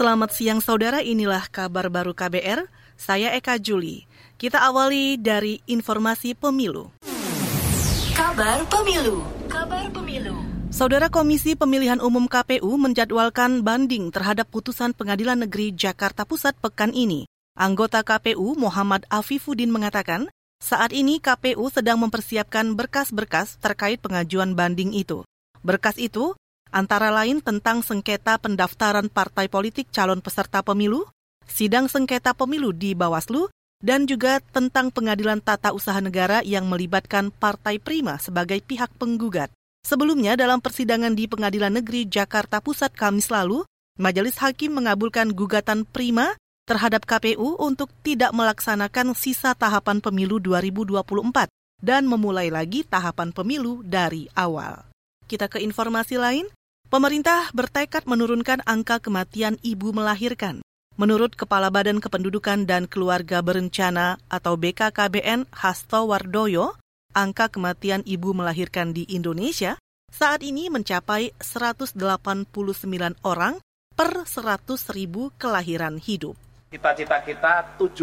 Selamat siang saudara, inilah kabar baru KBR. Saya Eka Juli. Kita awali dari informasi pemilu. Kabar Pemilu. Kabar Pemilu. Saudara Komisi Pemilihan Umum KPU menjadwalkan banding terhadap putusan Pengadilan Negeri Jakarta Pusat pekan ini. Anggota KPU Muhammad Afifuddin mengatakan, saat ini KPU sedang mempersiapkan berkas-berkas terkait pengajuan banding itu. Berkas itu antara lain tentang sengketa pendaftaran partai politik calon peserta pemilu, sidang sengketa pemilu di Bawaslu, dan juga tentang pengadilan tata usaha negara yang melibatkan Partai Prima sebagai pihak penggugat. Sebelumnya dalam persidangan di Pengadilan Negeri Jakarta Pusat Kamis lalu, Majelis Hakim mengabulkan gugatan Prima terhadap KPU untuk tidak melaksanakan sisa tahapan pemilu 2024 dan memulai lagi tahapan pemilu dari awal. Kita ke informasi lain. Pemerintah bertekad menurunkan angka kematian ibu melahirkan. Menurut Kepala Badan Kependudukan dan Keluarga Berencana atau BKKBN Hasto Wardoyo, angka kematian ibu melahirkan di Indonesia saat ini mencapai 189 orang per 100 ribu kelahiran hidup. Cita-cita kita 70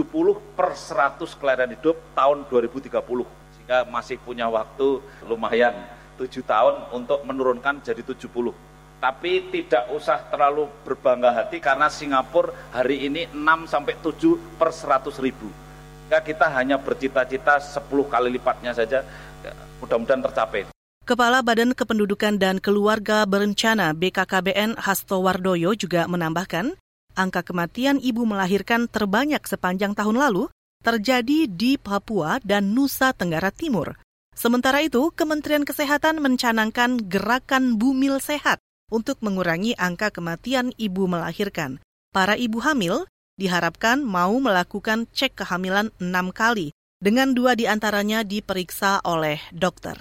per 100 kelahiran hidup tahun 2030. Sehingga masih punya waktu lumayan 7 tahun untuk menurunkan jadi 70 tapi tidak usah terlalu berbangga hati karena Singapura hari ini 6 sampai 7 per 100 ribu. Ya, kita hanya bercita-cita 10 kali lipatnya saja, ya, mudah-mudahan tercapai. Kepala Badan Kependudukan dan Keluarga Berencana BKKBN Hasto Wardoyo juga menambahkan, angka kematian ibu melahirkan terbanyak sepanjang tahun lalu terjadi di Papua dan Nusa Tenggara Timur. Sementara itu, Kementerian Kesehatan mencanangkan gerakan Bumil Sehat untuk mengurangi angka kematian ibu melahirkan. Para ibu hamil diharapkan mau melakukan cek kehamilan enam kali, dengan dua di antaranya diperiksa oleh dokter.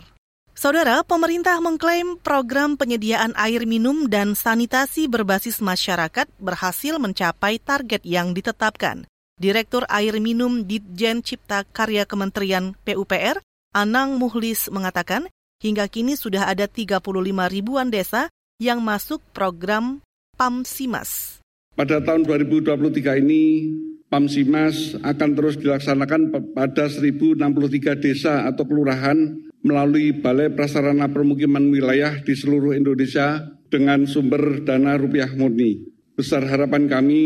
Saudara, pemerintah mengklaim program penyediaan air minum dan sanitasi berbasis masyarakat berhasil mencapai target yang ditetapkan. Direktur Air Minum Ditjen Cipta Karya Kementerian PUPR, Anang Muhlis mengatakan, hingga kini sudah ada 35 ribuan desa yang masuk program PAMSIMAS. Pada tahun 2023 ini, PAMSIMAS akan terus dilaksanakan pada 1063 desa atau kelurahan melalui Balai Prasarana Permukiman Wilayah di seluruh Indonesia dengan sumber dana rupiah murni. Besar harapan kami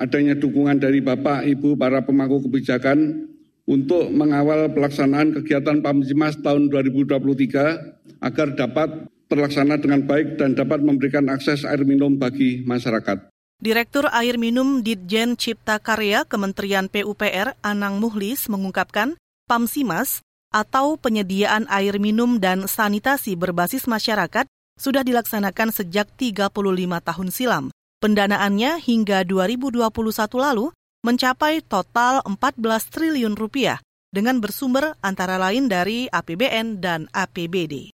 adanya dukungan dari Bapak, Ibu, para pemangku kebijakan untuk mengawal pelaksanaan kegiatan PAMSIMAS tahun 2023 agar dapat terlaksana dengan baik dan dapat memberikan akses air minum bagi masyarakat. Direktur Air Minum Ditjen Cipta Karya Kementerian PUPR Anang Muhlis mengungkapkan PAMSIMAS atau penyediaan air minum dan sanitasi berbasis masyarakat sudah dilaksanakan sejak 35 tahun silam. Pendanaannya hingga 2021 lalu mencapai total 14 triliun rupiah dengan bersumber antara lain dari APBN dan APBD.